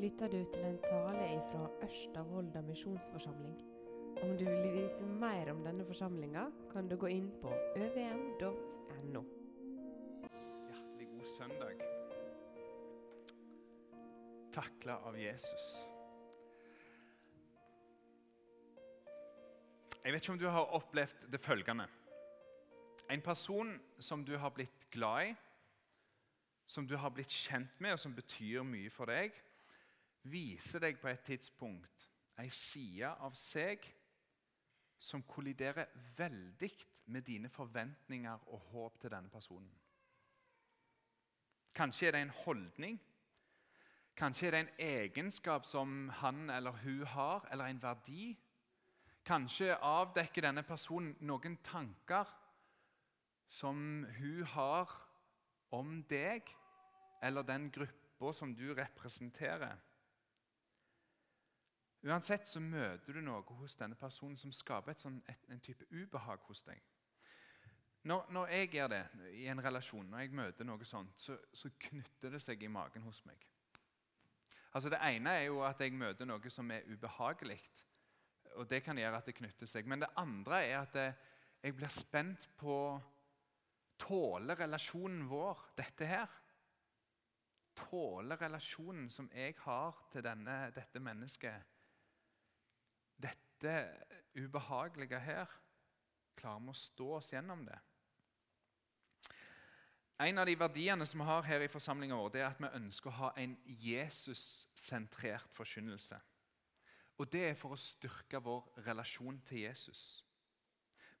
lytter du til en tale fra Ørsta misjonsforsamling. Om du vil vite mer om denne forsamlinga, kan du gå inn på øvm.no. Hjertelig god søndag. Takla av Jesus. Jeg vet ikke om du har opplevd det følgende. En person som du har blitt glad i, som du har blitt kjent med, og som betyr mye for deg, viser deg på et tidspunkt ei side av seg som kolliderer veldig med dine forventninger og håp til denne personen. Kanskje er det en holdning, kanskje er det en egenskap som han eller hun har, eller en verdi. Kanskje avdekker denne personen noen tanker som hun har om deg eller den gruppa som du representerer. Uansett så møter du noe hos denne personen som skaper sånn, et, en type ubehag hos deg. Når, når, jeg gjør det i en relasjon, når jeg møter noe sånt, så, så, knytter det seg i magen hos meg. Altså Det ene er jo at jeg møter noe som er ubehagelig. Og det kan gjøre at det knytter seg. Men det andre er at jeg blir spent på Tåler relasjonen vår dette her? Tåler relasjonen som jeg har til denne, dette mennesket, dette ubehagelige her? Klarer vi å stå oss gjennom det? En av de verdiene som vi har her i forsamlinga vår, det er at vi ønsker å ha en Jesus-sentrert forkynnelse. Og Det er for å styrke vår relasjon til Jesus.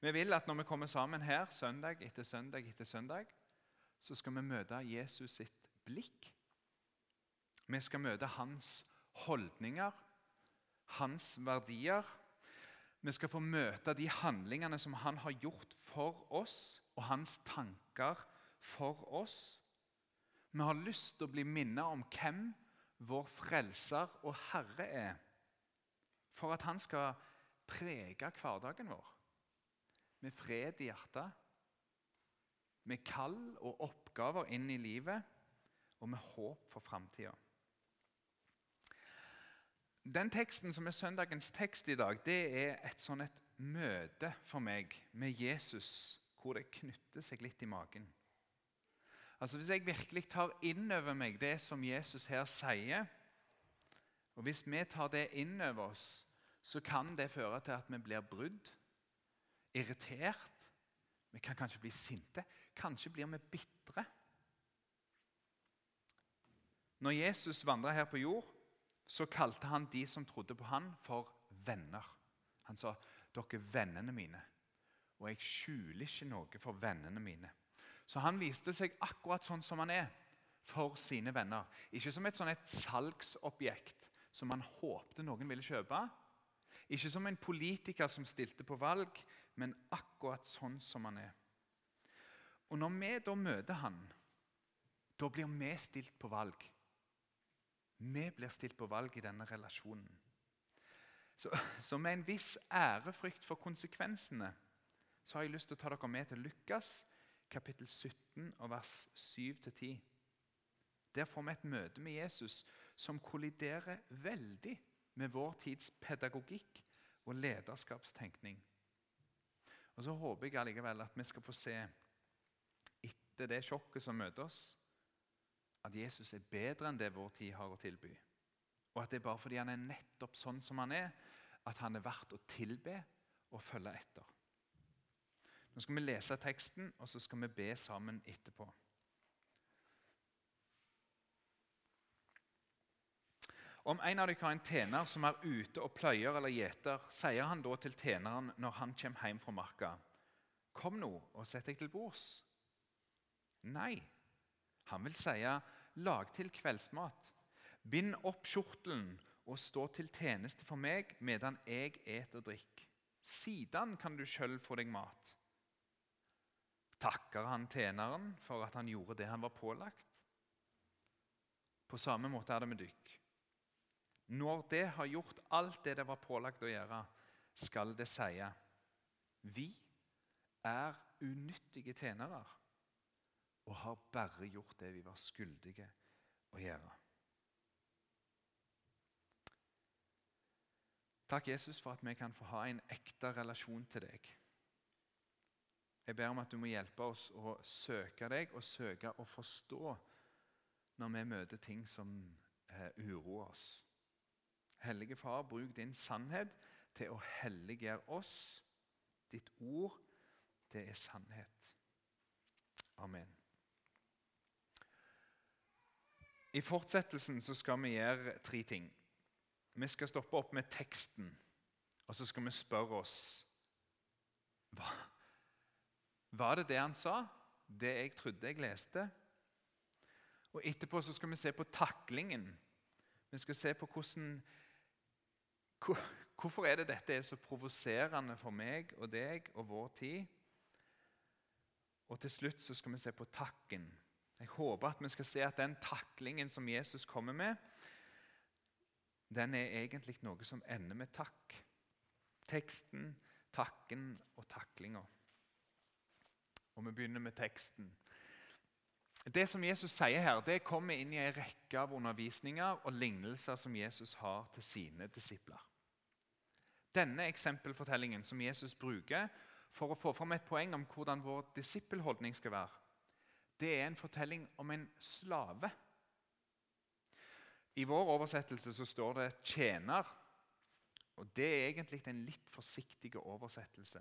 Vi vil at når vi kommer sammen her søndag etter søndag etter søndag, så skal vi møte Jesus sitt blikk. Vi skal møte hans holdninger, hans verdier. Vi skal få møte de handlingene som han har gjort for oss, og hans tanker for oss. Vi har lyst til å bli minnet om hvem vår frelser og Herre er, for at han skal prege hverdagen vår med fred i hjertet, med kall og oppgaver inn i livet og med håp for framtida. Den teksten som er søndagens tekst i dag, det er et sånn et møte for meg med Jesus hvor det knytter seg litt i magen. Altså Hvis jeg virkelig tar inn over meg det som Jesus her sier, og hvis vi tar det inn over oss, så kan det føre til at vi blir brudd irritert. Vi kan kanskje bli sinte. Kanskje blir vi bitre. Når Jesus vandra her på jord, så kalte han de som trodde på han for venner. Han sa, 'Dere er vennene mine, og jeg skjuler ikke noe for vennene mine.' Så han viste seg akkurat sånn som han er for sine venner. Ikke som et, sånn et salgsobjekt som han håpte noen ville kjøpe, ikke som en politiker som stilte på valg, men akkurat sånn som han er. Og Når vi da møter han, da blir vi stilt på valg. Vi blir stilt på valg i denne relasjonen. Så, så med en viss ærefrykt for konsekvensene så har jeg lyst til å ta dere med til Lukas kapittel 17 og vers 7-10. Der får vi et møte med Jesus som kolliderer veldig med vår tids pedagogikk og lederskapstenkning. Og Så håper jeg allikevel at vi skal få se, etter det sjokket som møter oss, at Jesus er bedre enn det vår tid har å tilby. Og at det er bare fordi han er nettopp sånn som han er, at han er verdt å tilbe og følge etter. Nå skal vi lese teksten, og så skal vi be sammen etterpå. Om en av dere har en tjener som er ute og pløyer eller gjeter, sier han da til tjeneren når han kommer hjem fra marka, 'Kom nå og sett deg til bords.' Nei, han vil si, 'Lag til kveldsmat.' 'Bind opp kjortelen og stå til tjeneste for meg medan jeg et og drikk.' 'Sidan kan du sjøl få deg mat.' Takker han tjeneren for at han gjorde det han var pålagt? På samme måte er det med dykk. Når det har gjort alt det det var pålagt å gjøre, skal det sie Vi er unyttige tjenere og har bare gjort det vi var skyldige å gjøre. Takk, Jesus, for at vi kan få ha en ekte relasjon til deg. Jeg ber om at du må hjelpe oss å søke deg og søke å forstå når vi møter ting som eh, uroer oss. Hellige Far, bruk din sannhet til å helliggjøre oss. Ditt ord, det er sannhet. Amen. I fortsettelsen så skal vi gjøre tre ting. Vi skal stoppe opp med teksten, og så skal vi spørre oss hva, Var det det han sa? Det jeg trodde jeg leste? Og Etterpå så skal vi se på taklingen. Vi skal se på hvordan Hvorfor er det dette er så provoserende for meg og deg og vår tid? Og til slutt så skal vi se på takken. Jeg håper at vi skal se at den taklingen som Jesus kommer med, den er egentlig noe som ender med takk. Teksten, takken og taklinga. Og vi begynner med teksten. Det som Jesus sier her, det kommer inn i en rekke av undervisninger og lignelser som Jesus har til sine disipler. Denne eksempelfortellingen som Jesus bruker for å få fram et poeng om hvordan vår disippelholdning skal være, det er en fortelling om en slave. I vår oversettelse så står det 'tjener'. og Det er egentlig en litt forsiktig oversettelse.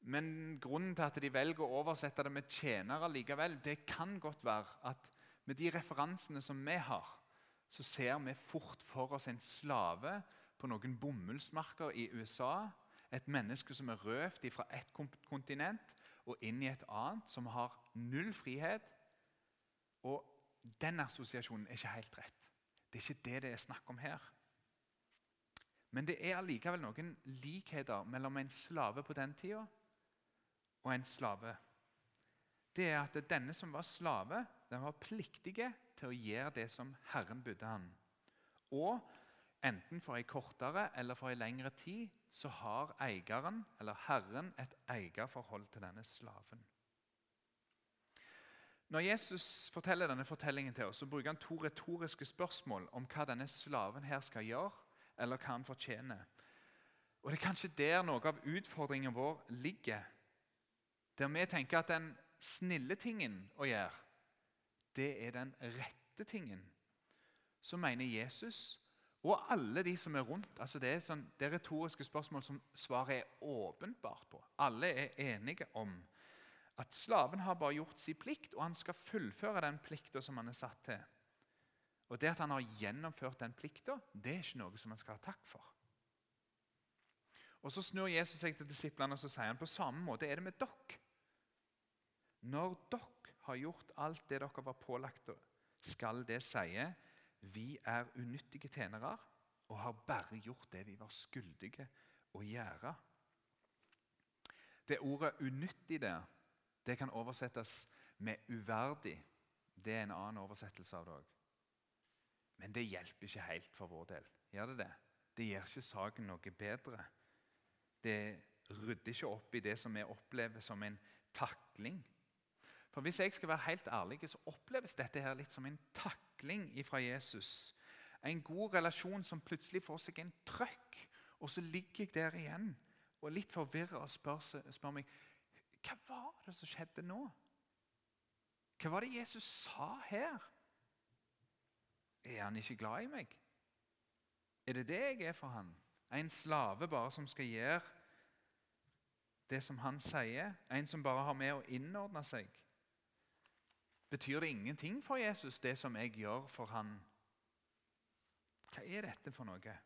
Men grunnen til at de velger å oversette det med 'tjenere' likevel, det kan godt være at med de referansene som vi har, så ser vi fort for oss en slave på noen bomullsmarker i USA. Et menneske som er røvd fra ett kontinent og inn i et annet, som har null frihet. Og den assosiasjonen er ikke helt rett. Det er ikke det det er snakk om her. Men det er allikevel noen likheter mellom en slave på den tida og en slave. Det er at denne som var slave, den var pliktige til å gjøre det som Herren budde han. Og enten for en kortere eller for en lengre tid så har eieren, eller Herren, et eierforhold til denne slaven. Når Jesus forteller denne fortellingen til oss, så bruker han to retoriske spørsmål om hva denne slaven her skal gjøre, eller hva han fortjener. Og Det er kanskje der noe av utfordringen vår ligger. Der vi tenker at den snille tingen å gjøre, det er den rette tingen. Så mener Jesus og alle de som er rundt altså Det er, sånn, det retoriske spørsmål som svaret er åpenbart på. Alle er enige om at slaven har bare gjort sin plikt, og han skal fullføre den plikta som han er satt til. Og Det at han har gjennomført den plikta, det er ikke noe som han skal ha takk for. Og Så snur Jesus seg til disiplene og så sier han på samme måte er det med dere. Når dere har gjort alt det dere var pålagt, skal det sie vi er unyttige tjenere og har bare gjort det vi var skyldige å gjøre. Det ordet 'unyttig' der det kan oversettes med 'uverdig'. Det er en annen oversettelse av det òg. Men det hjelper ikke helt for vår del. Gjør det det? Det gjør ikke saken noe bedre. Det rydder ikke opp i det som vi opplever som en takling. For Hvis jeg skal være helt ærlig, så oppleves dette her litt som en takling fra Jesus. En god relasjon som plutselig får seg en trøkk, og så ligger jeg der igjen og litt forvirra og spør, spør meg hva var det som skjedde nå? Hva var det Jesus sa her? Er han ikke glad i meg? Er det det jeg er for han? En slave bare som skal gjøre det som han sier? En som bare har med å innordne seg? Betyr det ingenting for Jesus, det som jeg gjør for han? Hva er dette for noe?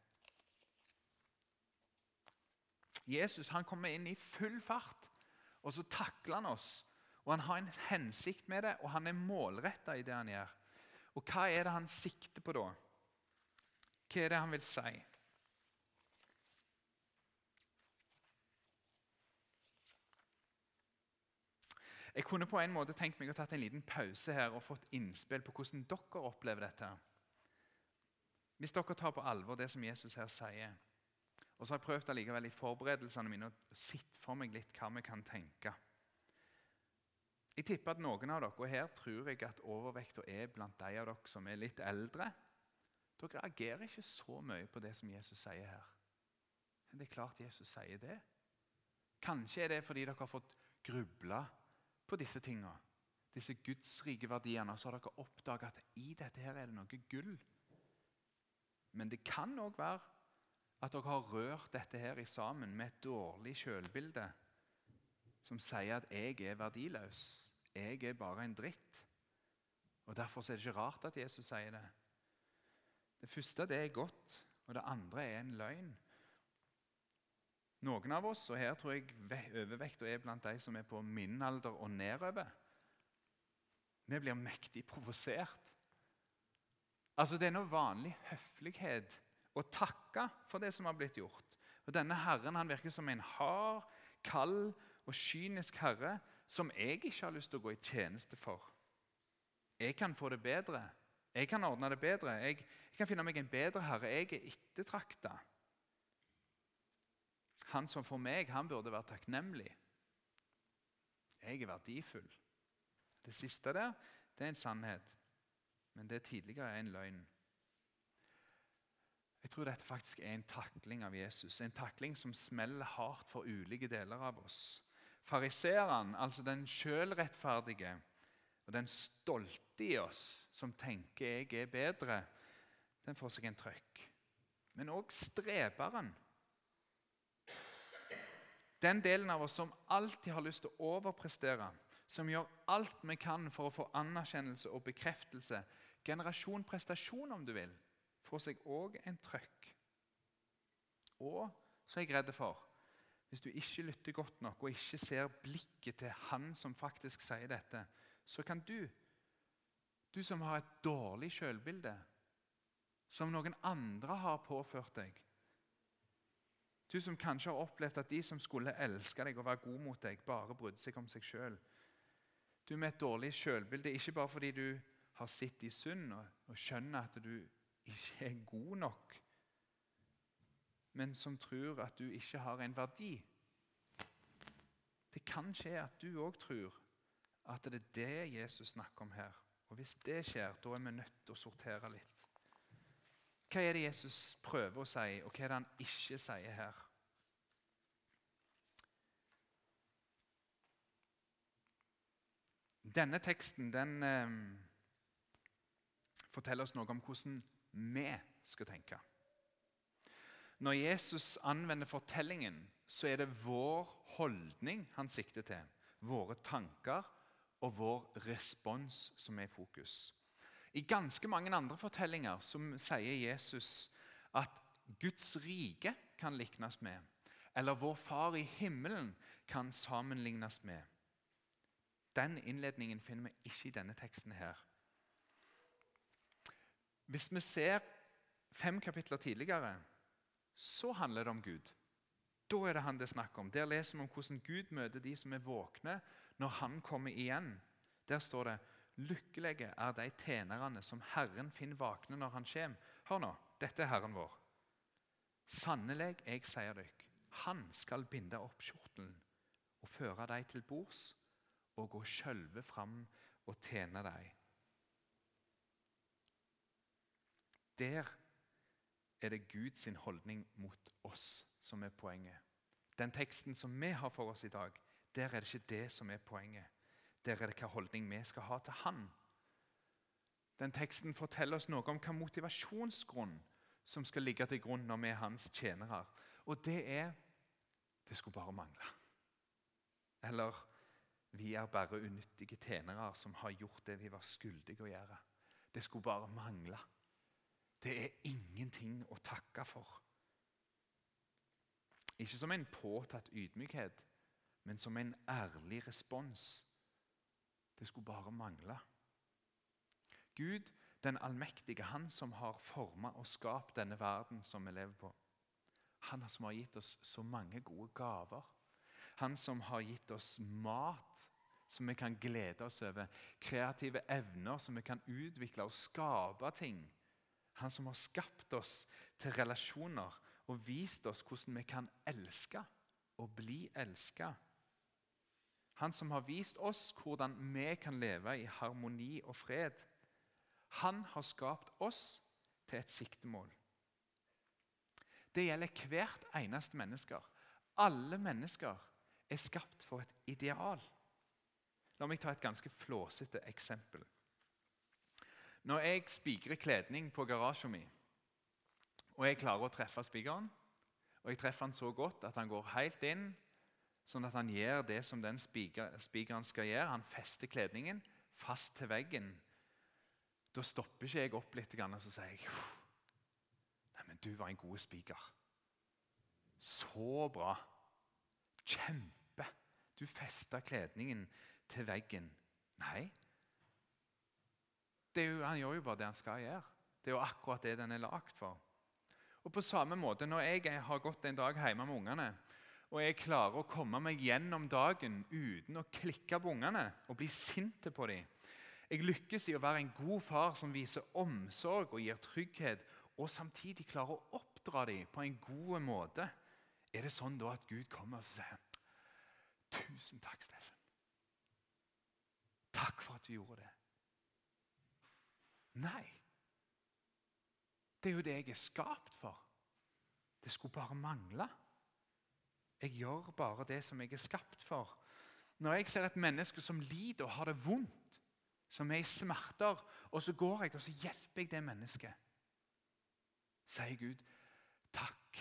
Jesus han kommer inn i full fart og så takler han oss. Og Han har en hensikt med det, og han er målretta i det han gjør. Og Hva er det han sikter på da? Hva er det han vil si? Jeg kunne på en måte tenkt meg å tatt en liten pause her og fått innspill på hvordan dere opplever dette. Hvis dere tar på alvor det som Jesus her sier. Og så har jeg prøvd allikevel i forberedelsene mine å sitte for meg litt hva vi kan tenke. Jeg tipper at noen av dere, her tror jeg at overvekta er blant de av dere som er litt eldre, dere reagerer ikke så mye på det som Jesus sier her. Men Det er klart Jesus sier det. Kanskje er det fordi dere har fått grubla på disse tingene, disse gudsrike verdiene, så har dere oppdaga at i dette her er det noe gull. Men det kan òg være at dere har rørt dette her i sammen med et dårlig sjølbilde som sier at 'jeg er verdiløs', 'jeg er bare en dritt'. Og Derfor er det ikke rart at Jesus sier det. Det første det er godt, og det andre er en løgn. Noen av oss, og her tror jeg overvekt er blant de som er på min alder og nedover, vi blir mektig provosert. Altså, Det er noe vanlig høflighet å takke for det som har blitt gjort. Og Denne herren han virker som en hard, kald og kynisk herre som jeg ikke har lyst til å gå i tjeneste for. Jeg kan få det bedre. Jeg kan ordne det bedre. Jeg, jeg kan finne meg en bedre herre. Jeg er ettertrakta. Han som for meg, han burde være takknemlig. Jeg er verdifull. Det siste der, det er en sannhet. Men det tidligere er en løgn. Jeg tror dette faktisk er en takling av Jesus. En takling som smeller hardt for ulike deler av oss. Fariseeren, altså den sjølrettferdige og den stolte i oss som tenker 'jeg er bedre', den får seg en trøkk. Men òg streberen. Den delen av oss som alltid har lyst til å overprestere, som gjør alt vi kan for å få anerkjennelse og bekreftelse, generasjon prestasjon, om du vil, får seg òg en trøkk. Og så er jeg redd for hvis du ikke lytter godt nok og ikke ser blikket til han som faktisk sier dette, så kan du, du som har et dårlig selvbilde, som noen andre har påført deg Du som kanskje har opplevd at de som skulle elske deg og være gode mot deg, bare brydde seg om seg sjøl. Du med et dårlig sjølbilde, ikke bare fordi du har sett i synd og, og skjønner at du ikke er god nok, men som tror at du ikke har en verdi. Det kan skje at du òg tror at det er det Jesus snakker om her. Og Hvis det skjer, da er vi nødt til å sortere litt. Hva er det Jesus prøver å si, og hva er det han ikke sier her? Denne teksten den eh, forteller oss noe om hvordan vi skal tenke. Når Jesus anvender fortellingen, så er det vår holdning han sikter til. Våre tanker og vår respons som er i fokus. I ganske mange andre fortellinger som sier Jesus at Guds rike kan liknes med, eller vår Far i himmelen kan sammenlignes med. Den innledningen finner vi ikke i denne teksten her. Hvis vi ser fem kapitler tidligere, så handler det om Gud. Da er det han det er snakk om. Der leser vi om hvordan Gud møter de som er våkne når han kommer igjen. Der står det Lykkelige er de tjenerne som Herren finner vakne når han kommer. Hør nå, dette er Herren vår. Sannelig, jeg sier dere, han skal binde opp kjortelen og føre dem til bords og gå sjølve fram og tjene dem. Der er det Guds holdning mot oss som er poenget. Den teksten som vi har for oss i dag, der er det ikke det som er poenget. Der er det hva holdning vi skal ha til Han. Den teksten forteller oss noe om hva motivasjonsgrunn som skal ligge til grunn når vi er hans tjenere. Og det er Det skulle bare mangle. Eller vi er bare unyttige tjenere som har gjort det vi var skyldige å gjøre. Det skulle bare mangle. Det er ingenting å takke for. Ikke som en påtatt ydmykhet, men som en ærlig respons. Det skulle bare mangle. Gud, den allmektige, han som har forma og skapt denne verden som vi lever på. Han som har gitt oss så mange gode gaver. Han som har gitt oss mat som vi kan glede oss over. Kreative evner som vi kan utvikle og skape ting. Han som har skapt oss til relasjoner og vist oss hvordan vi kan elske og bli elska. Han som har vist oss hvordan vi kan leve i harmoni og fred. Han har skapt oss til et siktemål. Det gjelder hvert eneste menneske. Alle mennesker er skapt for et ideal. La meg ta et ganske flåsete eksempel. Når jeg spikrer kledning på garasjen min, og jeg klarer å treffe spikeren, og jeg treffer han så godt at han går helt inn, sånn at han gjør det som den spikeren skal gjøre, han fester kledningen fast til veggen, da stopper ikke jeg opp litt og så sier jeg, Nei, men du var en god spiker. Så bra. Kjempe. Du festa kledningen til veggen. Nei. Jo, han gjør jo bare det han skal gjøre. Det er jo akkurat det den er lagd for. Og på samme måte, Når jeg har gått en dag hjemme med ungene, og jeg klarer å komme meg gjennom dagen uten å klikke på ungene og bli sint på dem Jeg lykkes i å være en god far som viser omsorg og gir trygghet, og samtidig klarer å oppdra dem på en god måte. Er det sånn da at Gud kommer og sier Tusen takk, Steffen. Takk for at du gjorde det. Nei. Det er jo det jeg er skapt for. Det skulle bare mangle. Jeg gjør bare det som jeg er skapt for. Når jeg ser et menneske som lider og har det vondt, som er i smerter, og så går jeg og så hjelper jeg det mennesket, sier Gud takk.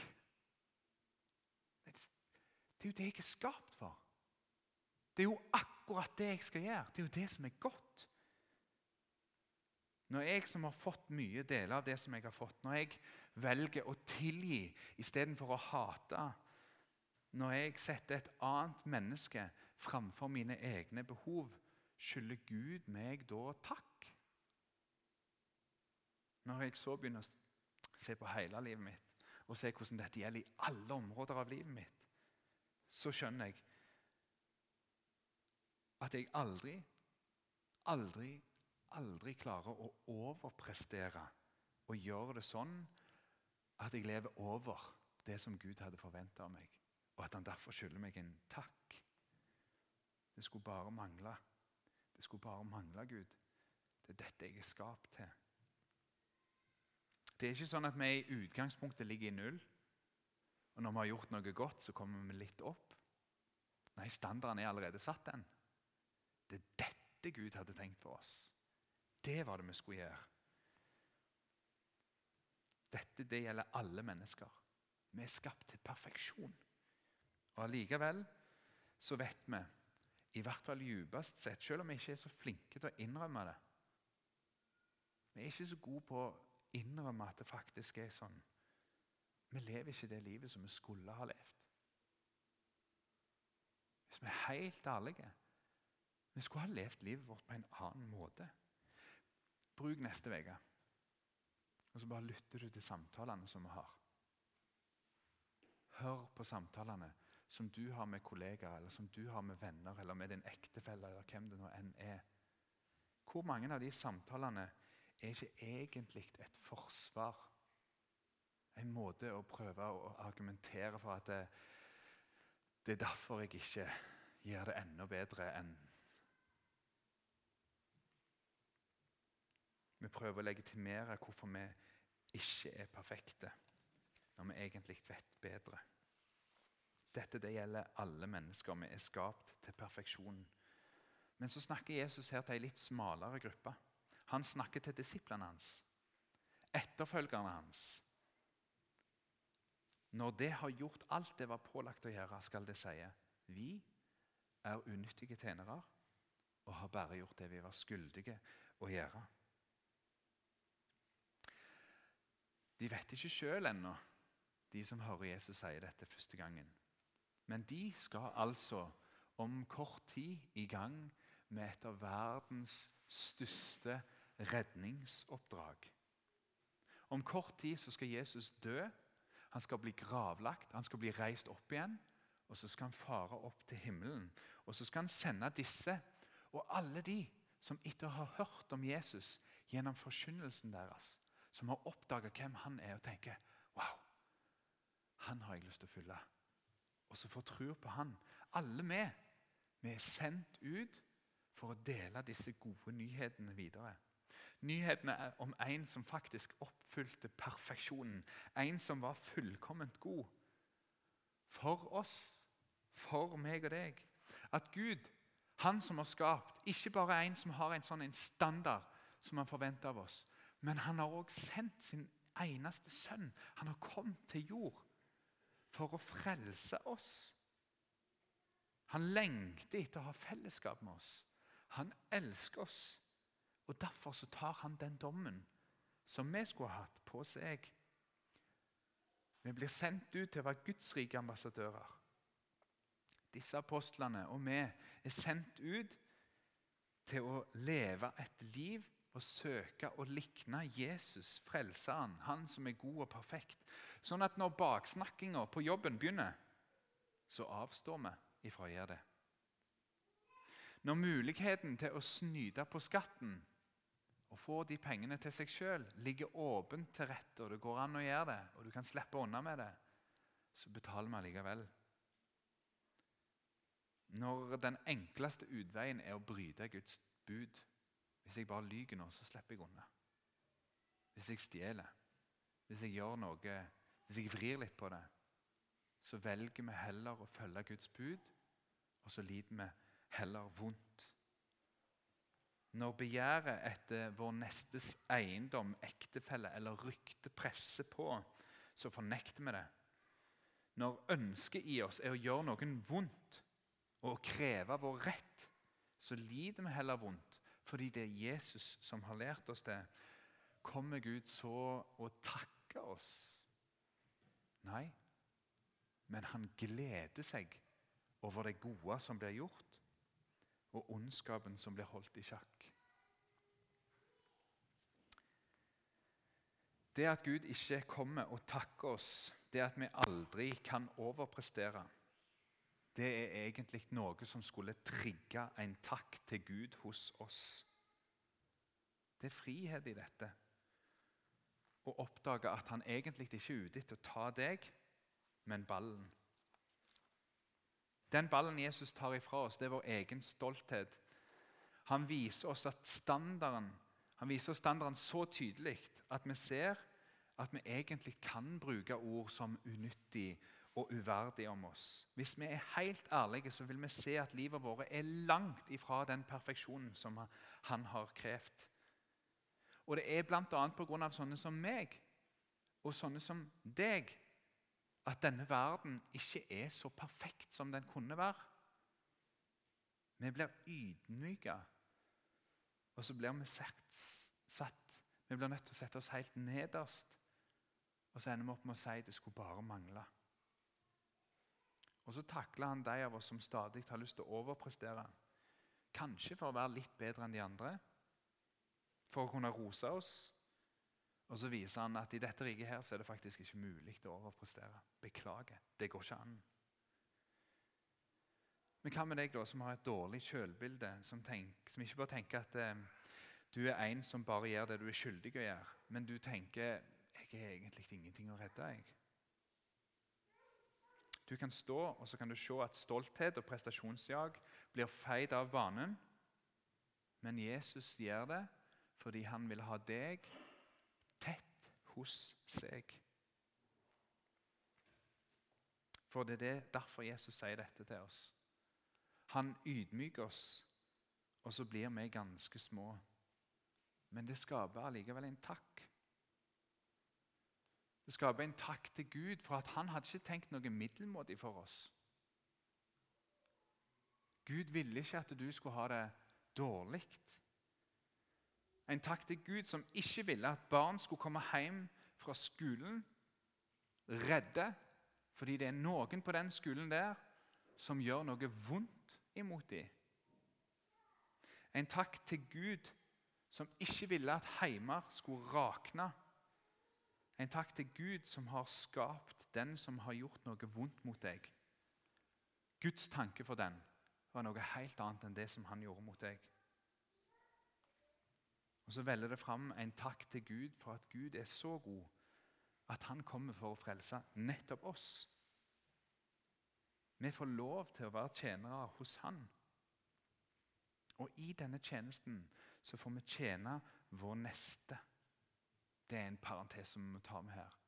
Det er jo det jeg er skapt for. Det er jo akkurat det jeg skal gjøre. Det er jo det som er godt. Når jeg som har fått mye deler av det som jeg har fått, når jeg velger å tilgi istedenfor å hate, når jeg setter et annet menneske framfor mine egne behov, skylder Gud meg da takk? Når jeg så begynner å se på hele livet mitt og se hvordan dette gjelder i alle områder av livet mitt, så skjønner jeg at jeg aldri, aldri, aldri klarer å overprestere og gjøre det sånn at jeg lever over det som Gud hadde forventa av meg, og at han derfor skylder meg en takk. Det skulle bare mangle. Det skulle bare mangle, Gud. Det er dette jeg er skapt til. Det er ikke sånn at vi i utgangspunktet ligger i null, og når vi har gjort noe godt, så kommer vi litt opp. Nei, standarden er allerede satt, den. Det er dette Gud hadde tenkt for oss. Det var det vi skulle gjøre. Dette det gjelder alle mennesker. Vi er skapt til perfeksjon. Og Allikevel så vet vi, i hvert fall djupest sett, selv om vi ikke er så flinke til å innrømme det Vi er ikke så gode på å innrømme at det faktisk er sånn. Vi lever ikke det livet som vi skulle ha levd. Hvis vi er helt ærlige vi skulle ha levd livet vårt på en annen måte. Bruk neste uke. Og så bare lytter du til samtalene som vi har. Hør på samtalene som du har med kollegaer, eller som du har med venner, eller med din ektefelle, eller hvem det nå enn er. Hvor mange av de samtalene er ikke egentlig et forsvar? En måte å prøve å argumentere for at det, det er derfor jeg ikke gjør det enda bedre enn Vi prøver å legitimere hvorfor vi ikke er perfekte, når vi egentlig vet bedre. Dette det gjelder alle mennesker. Vi er skapt til perfeksjon. Men så snakker Jesus her til en litt smalere gruppe. Han snakker til disiplene hans, etterfølgerne hans. Når det har gjort alt det var pålagt å gjøre, skal det si vi er unyttige tjenere og har bare gjort det vi var skyldige å gjøre. De vet ikke sjøl ennå, de som hører Jesus si dette første gangen. Men de skal altså om kort tid i gang med et av verdens største redningsoppdrag. Om kort tid så skal Jesus dø. Han skal bli gravlagt, han skal bli reist opp igjen. Og så skal han fare opp til himmelen. Og så skal han sende disse og alle de som etter å ha hørt om Jesus gjennom forkynnelsen deres, som har oppdaga hvem han er, og tenker Wow, han har jeg lyst til å følge. Og så får tro på han. Alle vi, vi er sendt ut for å dele disse gode nyhetene videre. Nyhetene er om en som faktisk oppfylte perfeksjonen. En som var fullkomment god. For oss, for meg og deg. At Gud, han som har skapt, ikke bare er en som har en sånn en standard som han forventer av oss, men han har også sendt sin eneste sønn. Han har kommet til jord for å frelse oss. Han lengter etter å ha fellesskap med oss. Han elsker oss. Og Derfor så tar han den dommen som vi skulle ha hatt, på seg. Vi blir sendt ut til å være Guds rike ambassadører. Disse apostlene og vi er sendt ut til å leve et liv og søke å likne Jesus, frelseren, han som er god og perfekt. Sånn at når baksnakkinga på jobben begynner, så avstår vi ifra å gjøre det. Når muligheten til å snyte på skatten og få de pengene til seg sjøl ligger åpent til rette, og det går an å gjøre det, og du kan slippe unna med det, så betaler vi allikevel. Når den enkleste utveien er å bryte Guds bud Hvis jeg bare lyver nå, så slipper jeg unna. Hvis jeg stjeler, hvis jeg gjør noe, hvis jeg vrir litt på det, så velger vi heller å følge Guds bud, og så lider vi heller vondt. Når begjæret etter vår nestes eiendom, ektefelle eller rykte presser på, så fornekter vi det. Når ønsket i oss er å gjøre noen vondt og å kreve vår rett, så lider vi heller vondt fordi det er Jesus som har lært oss det. Kommer Gud så og takker oss? Nei, men han gleder seg over det gode som blir gjort, og ondskapen som blir holdt i sjakk. Det at Gud ikke kommer og takker oss, det at vi aldri kan overprestere, det er egentlig noe som skulle trigge en takk til Gud hos oss. Det er frihet i dette. Å oppdage at han egentlig ikke er ute etter å ta deg, men ballen. Den ballen Jesus tar ifra oss, det er vår egen stolthet. Han viser oss at standarden, han viser oss standarden så tydelig at vi ser at vi egentlig kan bruke ord som unyttig og uverdig om oss. Hvis vi er helt ærlige, så vil vi se at livet vårt er langt ifra den perfeksjonen som han har krevd. Og det er bl.a. pga. sånne som meg og sånne som deg at denne verden ikke er så perfekt som den kunne være. Vi blir ydmyka, og så blir vi satt, satt Vi blir nødt til å sette oss helt nederst. Og så ender vi opp med å si at det skulle bare mangle. Og så takler han de av oss som stadig har lyst til å overprestere. Kanskje for å være litt bedre enn de andre, for å kunne rose oss og Så viser han at i dette riket her så er det faktisk ikke mulig å overprestere. Beklager. Det går ikke an. Men hva med deg da, som har et dårlig sjølbilde, som, som ikke bare tenker at eh, du er en som bare gjør det du er skyldig å gjøre, men du tenker jeg er egentlig ingenting å redde. jeg. Du kan stå og så kan du se at stolthet og prestasjonsjag blir feid av banen. Men Jesus gjør det fordi han vil ha deg tett hos seg. For det er derfor Jesus sier dette til oss. Han ydmyker oss, og så blir vi ganske små. Men det skaper allikevel en takk. Det skaper en takk til Gud for at han hadde ikke tenkt noe middelmådig for oss. Gud ville ikke at du skulle ha det dårlig. En takk til Gud som ikke ville at barn skulle komme hjem fra skolen redde fordi det er noen på den skolen der som gjør noe vondt imot dem. En takk til Gud som ikke ville at heimer skulle rakne. En takk til Gud som har skapt den som har gjort noe vondt mot deg. Guds tanke for den var noe helt annet enn det som han gjorde mot deg. Og Så velger det fram en takk til Gud for at Gud er så god at han kommer for å frelse nettopp oss. Vi får lov til å være tjenere hos han. Og i denne tjenesten så får vi tjene vår neste. Det er en parentes som vi må ta med her.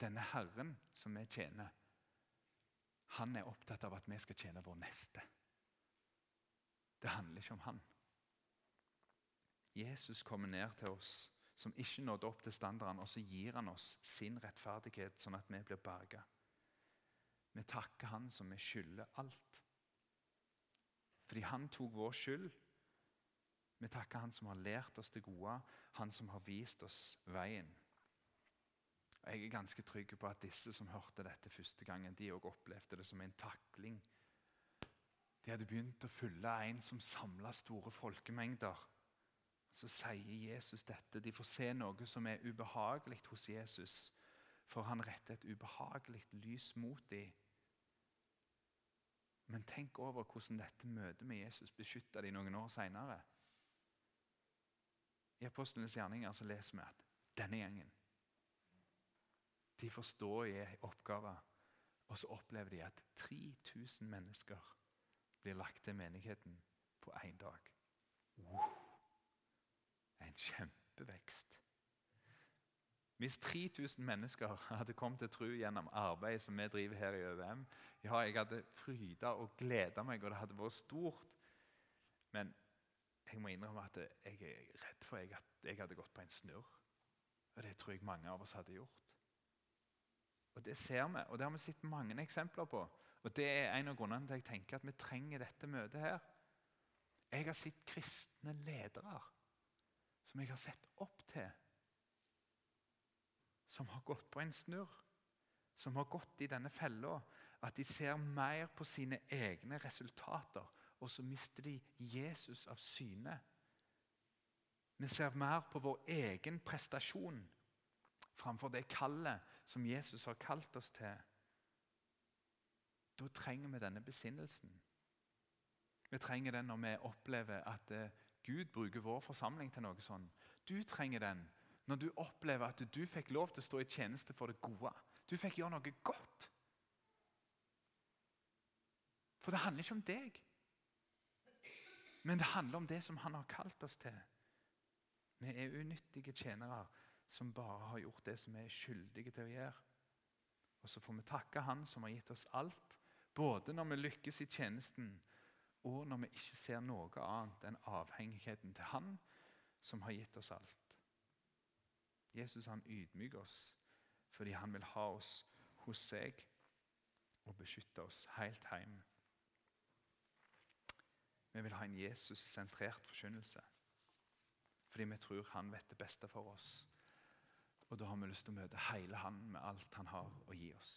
Denne Herren som vi tjener, han er opptatt av at vi skal tjene vår neste. Det handler ikke om han. Jesus kommer ned til oss som ikke nådde opp til standarden, og så gir han oss sin rettferdighet, sånn at vi blir berga. Vi takker han som vi skylder alt. Fordi han tok vår skyld. Vi takker han som har lært oss det gode, han som har vist oss veien. Og Jeg er ganske trygg på at disse som hørte dette første gangen, de også opplevde det som en takling. De hadde begynt å følge en som samla store folkemengder. Så sier Jesus dette. De får se noe som er ubehagelig hos Jesus, for han retter et ubehagelig lys mot dem. Men tenk over hvordan dette møtet med Jesus beskytta de noen år seinere. I Apostlenes gjerninger så leser vi at denne gjengen de forstår stå i oppgaver, og så opplever de at 3000 mennesker blir lagt til menigheten på én dag. Wow. En kjempevekst. Hvis 3000 mennesker hadde kommet til tro gjennom arbeidet som vi driver her i ØVM ja, Jeg hadde fryda og gleda meg, og det hadde vært stort. Men jeg må innrømme at jeg er redd for at jeg hadde gått på en snurr. Og det tror jeg mange av oss hadde gjort. Og Det ser vi, og det har vi sett mange eksempler på. Og Det er en av grunnene til at jeg tenker at vi trenger dette møtet her. Jeg har sett kristne ledere som jeg har sett opp til, som har gått på en snurr, som har gått i denne fella, at de ser mer på sine egne resultater, og så mister de Jesus av syne. Vi ser mer på vår egen prestasjon framfor det kallet som Jesus har kalt oss til. Da trenger vi denne besinnelsen. Vi trenger den når vi opplever at eh, Gud bruker vår forsamling til noe sånn. Du trenger den når du opplever at du fikk lov til å stå i tjeneste for det gode. Du fikk gjøre noe godt. For det handler ikke om deg, men det handler om det som han har kalt oss til. Vi er unyttige tjenere som bare har gjort det som vi er skyldige til å gjøre. Og så får vi takke Han som har gitt oss alt, både når vi lykkes i tjenesten, og når vi ikke ser noe annet enn avhengigheten til Han som har gitt oss alt. Jesus han ydmyker oss fordi han vil ha oss hos seg og beskytte oss helt hjem. Vi vil ha en Jesus-sentrert forkynnelse fordi vi tror han vet det beste for oss. Og da har vi lyst til å møte hele Han med alt Han har å gi oss.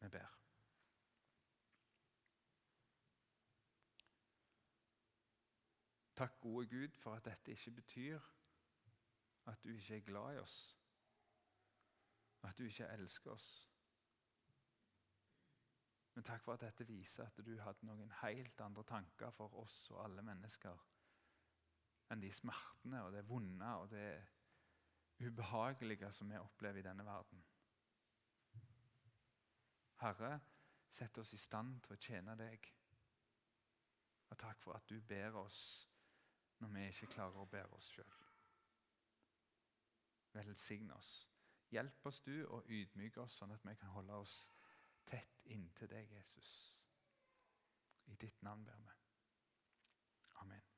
Vi ber. Takk, gode Gud, for at dette ikke betyr at du ikke er glad i oss, at du ikke elsker oss. Men takk for at dette viser at du hadde noen helt andre tanker for oss og alle mennesker enn de smertene og det vonde og det ubehagelige som vi opplever i denne verden. Herre, sett oss i stand til å tjene deg. Og takk for at du ber oss når vi ikke klarer å bære oss sjøl. Velsign oss. Hjelp oss du og ydmyk oss, sånn at vi kan holde oss tett inntil deg, Jesus. I ditt navn ber vi. Amen.